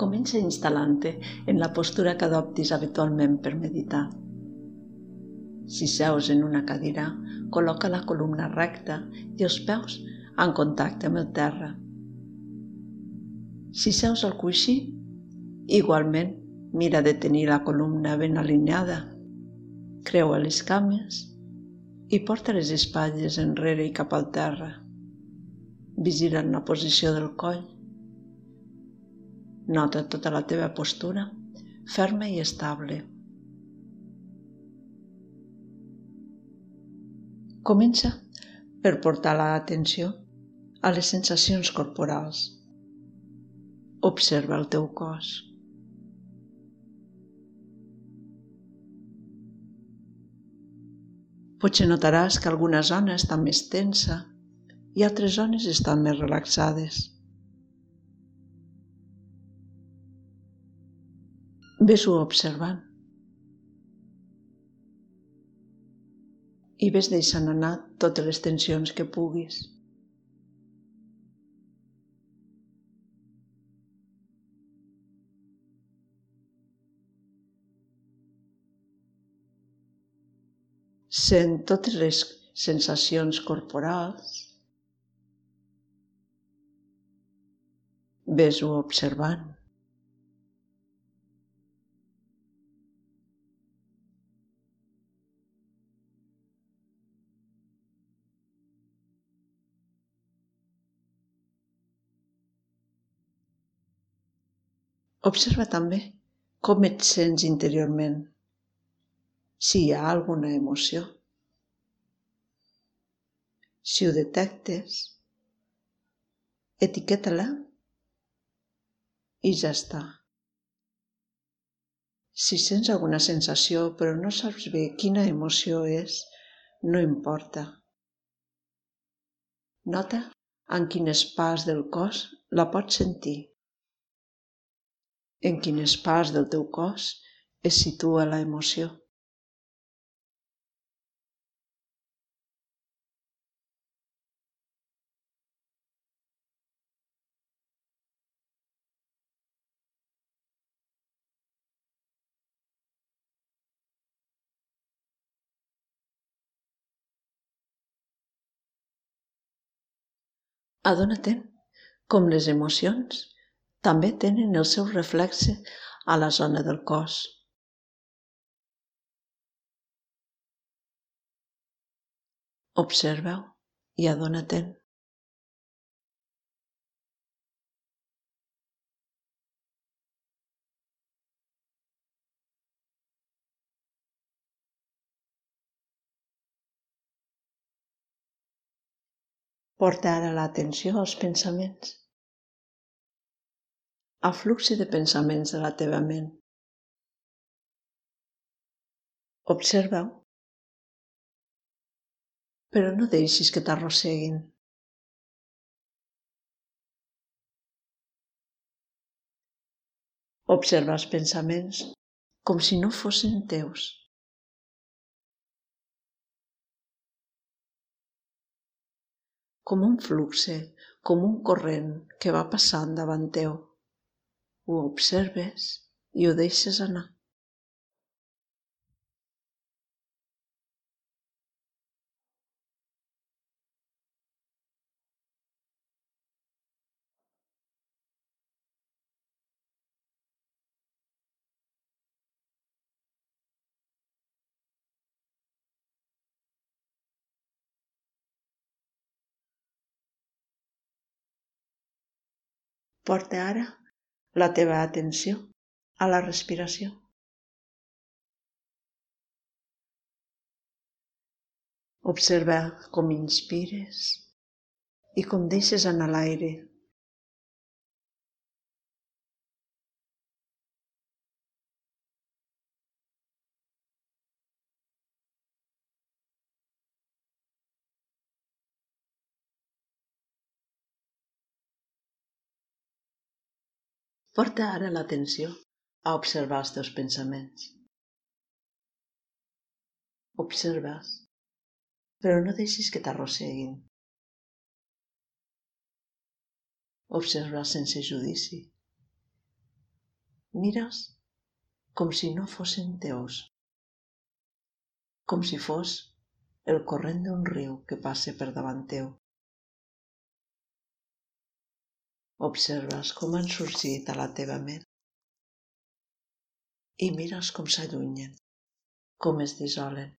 Comença instal·lant-te en la postura que adoptis habitualment per meditar. Si seus en una cadira, col·loca la columna recta i els peus en contacte amb el terra. Si seus al coixí, igualment mira de tenir la columna ben alineada. Creua les cames i porta les espatlles enrere i cap al terra. Vigila la posició del coll Nota tota la teva postura, ferma i estable. Comença per portar l'atenció a les sensacions corporals. Observa el teu cos. Potser notaràs que alguna zona està més tensa i altres zones estan més relaxades. Ves-ho observant. I ves deixant anar totes les tensions que puguis. Sent totes les sensacions corporals. Ves-ho observant. Observa també com et sents interiorment, si hi ha alguna emoció. Si ho detectes, etiqueta-la i ja està. Si sents alguna sensació però no saps bé quina emoció és, no importa. Nota en quines parts del cos la pots sentir en quines parts del teu cos es situa la emoció. Adona-te'n com les emocions també tenen el seu reflexe a la zona del cos. Observa-ho i adona-te'n. Porta ara l'atenció als pensaments al flux de pensaments de la teva ment. Observa-ho, però no deixis que t'arrosseguin. Observa els pensaments com si no fossin teus. Com un fluxe, com un corrent que va passant davant teu ho observes i ho deixes anar. Porta ara la teva atenció a la respiració. Observa com inspires i com deixes anar l'aire. Porta ara l'atenció a observar els teus pensaments. Observes, però no deixis que t'arrosseguin. Observa sense judici. mires com si no fossin teus, com si fos el corrent d'un riu que passa per davant teu. Observes com han sorgit a la teva ment i mires com s'allunyen, com es dissolen.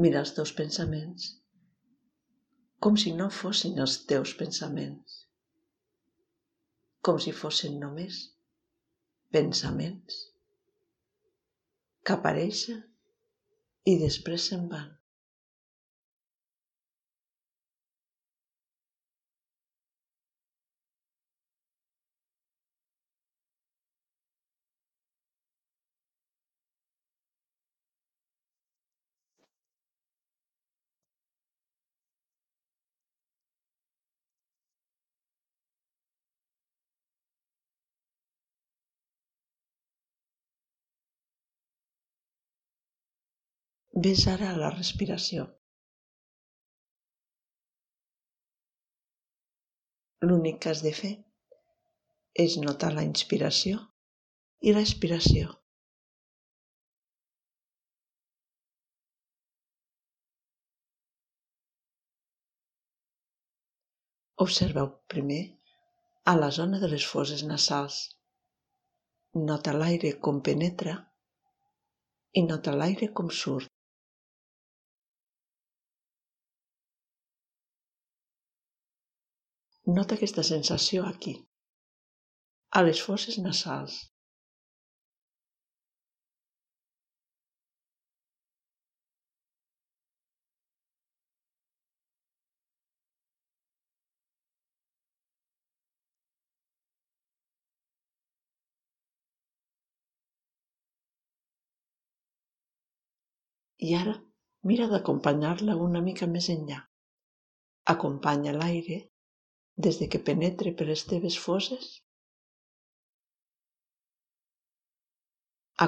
Mira els teus pensaments com si no fossin els teus pensaments, com si fossin només pensaments que apareixen i després se'n van. Ves ara a la respiració. L'únic que has de fer és notar la inspiració i l'expiració. Observeu primer a la zona de les fosses nasals. Nota l'aire com penetra i nota l'aire com surt. Nota aquesta sensació aquí, a les fosses nasals. I ara mira d'acompanyar-la una mica més enllà. Acompanya l'aire des de que penetre per les teves fosses?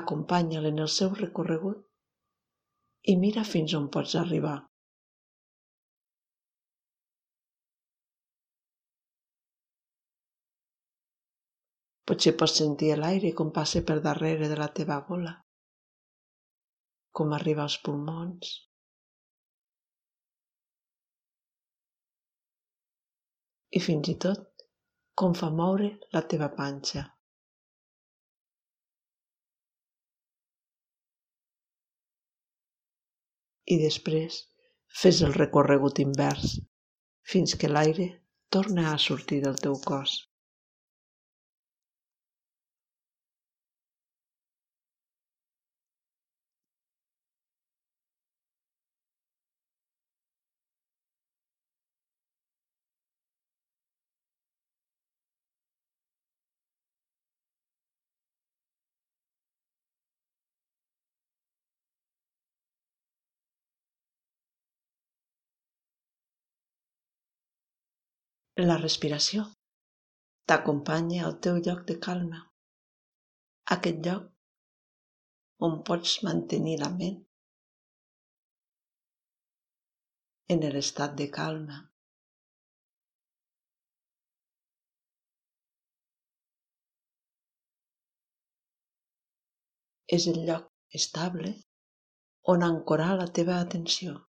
Acompanya'l en el seu recorregut i mira fins on pots arribar. Potser pots sentir l'aire com passa per darrere de la teva gola, com arriba als pulmons, i fins i tot com fa moure la teva panxa. I després fes el recorregut invers fins que l'aire torna a sortir del teu cos. La respiració t'acompanya al teu lloc de calma, aquest lloc on pots mantenir la ment en l'estat de calma. És el lloc estable on ancorar la teva atenció.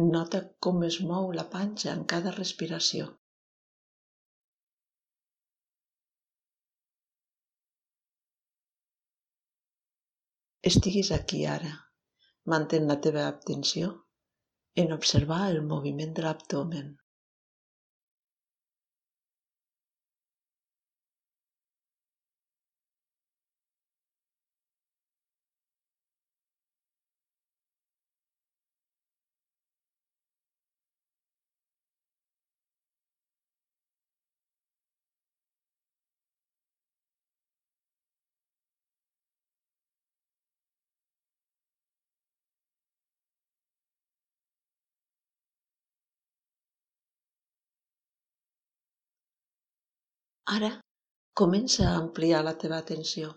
Nota com es mou la panxa en cada respiració. Estiguis aquí ara. Mantén la teva atenció en observar el moviment de l'abdomen. Ara comença a ampliar la teva atenció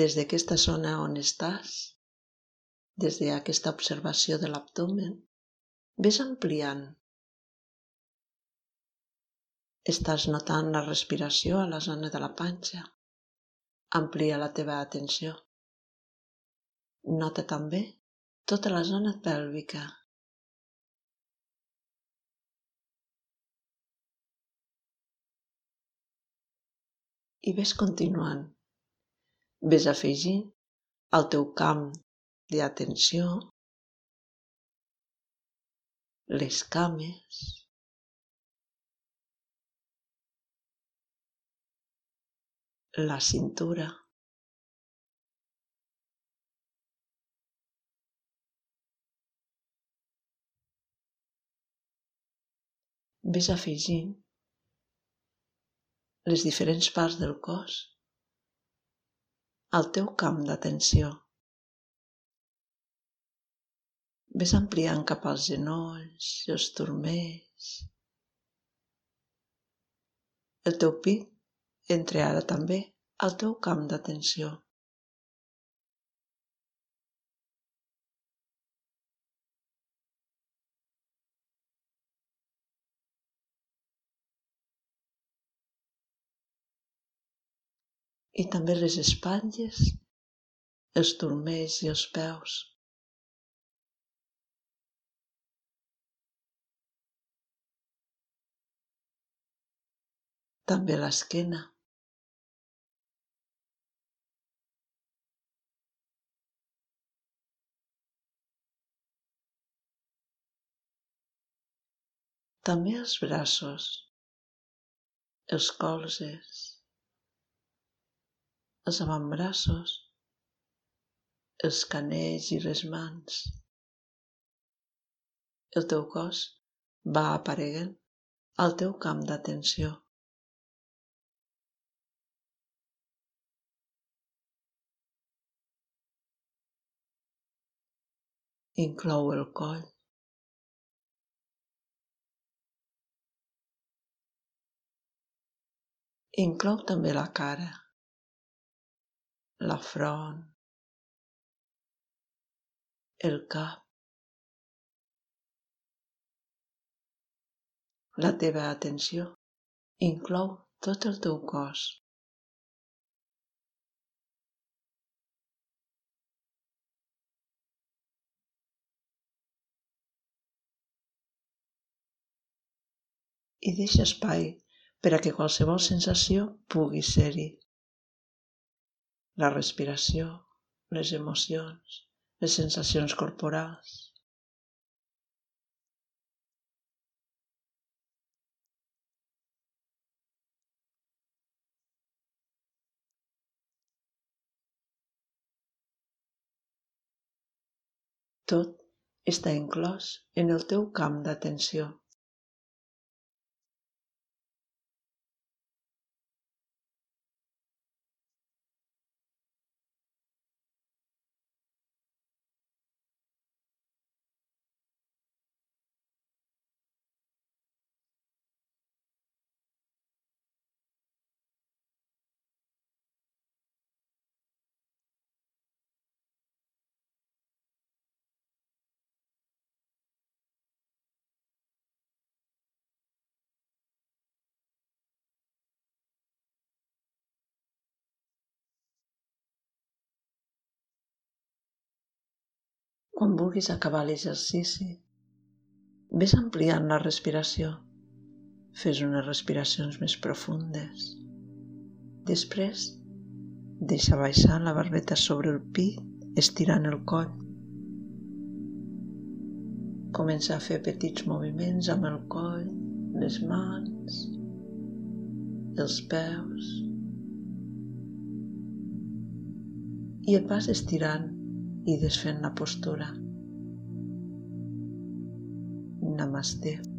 des d'aquesta zona on estàs, des d'aquesta observació de l'abdomen, ves ampliant. Estàs notant la respiració a la zona de la panxa. Amplia la teva atenció. Nota també tota la zona pèlvica. I ves continuant. Ves afegint al teu camp d'atenció les cames, la cintura, ves afegint les diferents parts del cos al teu camp d'atenció. Ves ampliant cap als genolls, els turmells. El teu pit entra ara també al teu camp d'atenció. I també les espatlles, els turmells i els peus. També l'esquena. També els braços, els colzes, els avantbraços, els canells i les mans. El teu cos va apareguent al teu camp d'atenció. Inclou el coll, Inclou també la cara la front, el cap. La teva atenció inclou tot el teu cos. i deixa espai per a que qualsevol sensació pugui ser-hi la respiració, les emocions, les sensacions corporals. Tot està inclòs en el teu camp d'atenció. Quan vulguis acabar l'exercici, ves ampliant la respiració. Fes unes respiracions més profundes. Després, deixa baixar la barbeta sobre el pit, estirant el coll. Comença a fer petits moviments amb el coll, les mans, els peus i et vas estirant i desfent la postura. Namaste.